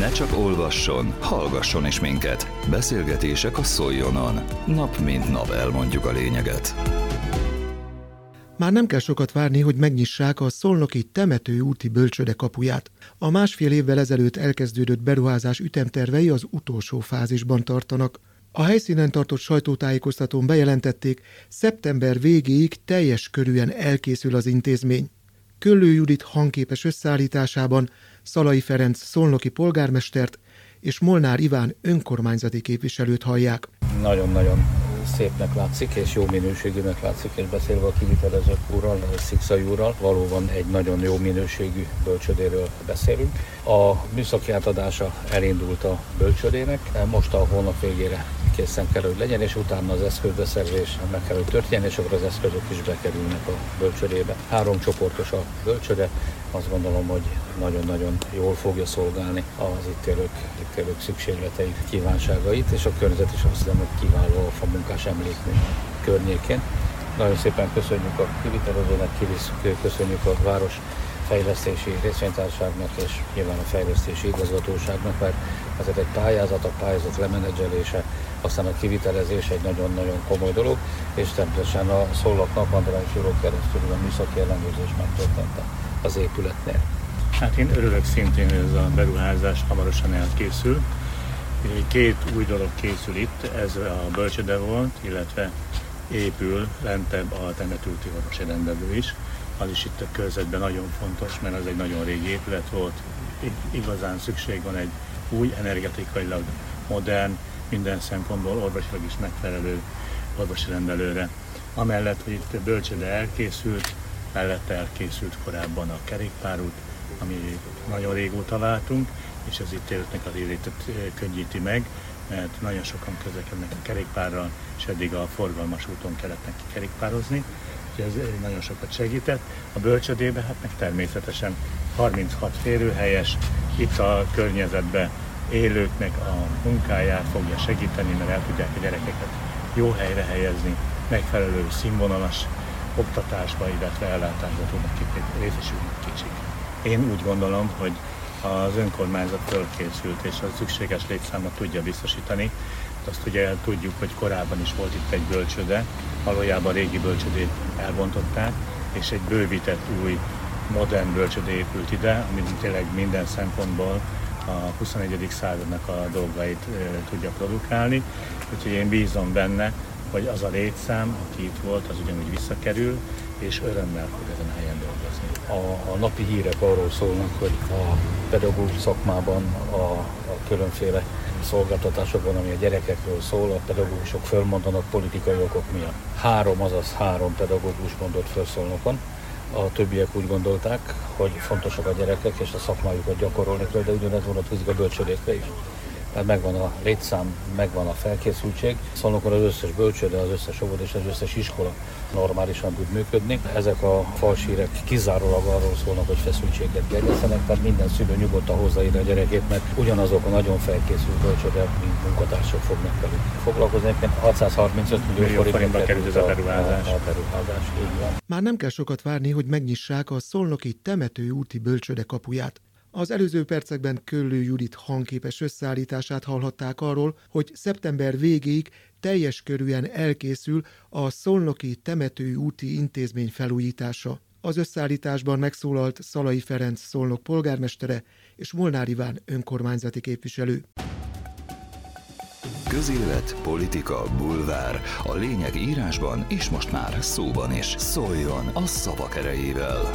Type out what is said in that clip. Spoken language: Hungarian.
Ne csak olvasson, hallgasson is minket. Beszélgetések a Szoljonon. Nap mint nap elmondjuk a lényeget. Már nem kell sokat várni, hogy megnyissák a szolnoki temető úti bölcsöde kapuját. A másfél évvel ezelőtt elkezdődött beruházás ütemtervei az utolsó fázisban tartanak. A helyszínen tartott sajtótájékoztatón bejelentették, szeptember végéig teljes körűen elkészül az intézmény. Köllő Judit hangképes összeállításában Szalai Ferenc szolnoki polgármestert és Molnár Iván önkormányzati képviselőt hallják. Nagyon-nagyon szépnek látszik, és jó minőségűnek látszik, és beszélve a kivitelező úrral, Szikszai úrral, valóban egy nagyon jó minőségű bölcsödéről beszélünk. A műszaki átadása elindult a bölcsödének, most a hónap végére készen kell, hogy legyen, és utána az eszközbeszerzés meg kell, hogy történjen, és akkor az eszközök is bekerülnek a bölcsödébe. Három csoportos a bölcsöde, azt gondolom, hogy nagyon-nagyon jól fogja szolgálni az itt élők, itt élők szükségleteit, kívánságait, és a környezet is azt hiszem, hogy kiváló a munkás emlékmű környékén. Nagyon szépen köszönjük a kivitelezőnek, köszönjük a város fejlesztési részvénytárságnak és nyilván a fejlesztési igazgatóságnak, mert ez egy pályázat, a pályázat lemenedzselése, aztán a kivitelezés egy nagyon-nagyon komoly dolog, és természetesen a szólak napandra és keresztül a műszaki ellenőrzés megtörtént az épületnél. Hát én örülök szintén, hogy ez a beruházás hamarosan elkészül. Két új dolog készül itt, ez a bölcsöde volt, illetve épül lentebb a temetülti orvosi rendelő is. Az is itt a körzetben nagyon fontos, mert az egy nagyon régi épület volt. Igazán szükség van egy új, energetikailag modern, minden szempontból orvosilag is megfelelő orvosi rendelőre. Amellett, hogy itt bölcsöde elkészült, mellette elkészült korábban a kerékpárút, ami nagyon régóta váltunk, és ez itt élőknek az életet könnyíti meg, mert nagyon sokan közlekednek a kerékpárral, és eddig a forgalmas úton kellett neki kerékpározni, úgyhogy ez nagyon sokat segített. A bölcsödébe hát meg természetesen 36 férőhelyes, itt a környezetben élőknek a munkáját fogja segíteni, mert el tudják a gyerekeket jó helyre helyezni, megfelelő színvonalas oktatásba, illetve ellátásba tudnak részesülni kicsik. Én úgy gondolom, hogy az önkormányzat fölkészült és a szükséges létszámot tudja biztosítani. Azt ugye tudjuk, hogy korábban is volt itt egy bölcsöde, valójában a régi bölcsödét elbontották, és egy bővített új modern bölcsöde épült ide, ami tényleg minden szempontból a 21. századnak a dolgait tudja produkálni. Úgyhogy én bízom benne, hogy az a létszám, aki itt volt, az ugyanúgy visszakerül, és örömmel fog ezen a helyen dolgozni. A, a napi hírek arról szólnak, hogy a pedagógus szakmában a, a különféle szolgáltatásokban, ami a gyerekekről szól, a pedagógusok fölmondanak politikai okok miatt. Három, azaz három pedagógus mondott felszólnokon, a többiek úgy gondolták, hogy fontosak a gyerekek és a szakmájukat gyakorolni kell, de ugyanez vonatkozik a bölcsödékre is tehát megvan a létszám, megvan a felkészültség. Szolnokon az összes bölcsőde, az összes óvod és az összes iskola normálisan tud működni. Ezek a falsírek kizárólag arról szólnak, hogy feszültséget gerjesztenek, tehát minden szülő nyugodtan hozzáírja a gyerekét, mert ugyanazok a nagyon felkészült bölcsödek, mint munkatársak fognak velük foglalkozni. 635 millió forintba került ez a beruházás. A, a beruházás, így van. Már nem kell sokat várni, hogy megnyissák a szolnoki temető úti bölcsöde kapuját. Az előző percekben Köllő Judit hangképes összeállítását hallhatták arról, hogy szeptember végéig teljes körűen elkészül a Szolnoki Temető úti intézmény felújítása. Az összeállításban megszólalt Szalai Ferenc Szolnok polgármestere és Molnár Iván önkormányzati képviselő. Közélet, politika, bulvár. A lényeg írásban és most már szóban is. Szóljon a szavak erejével!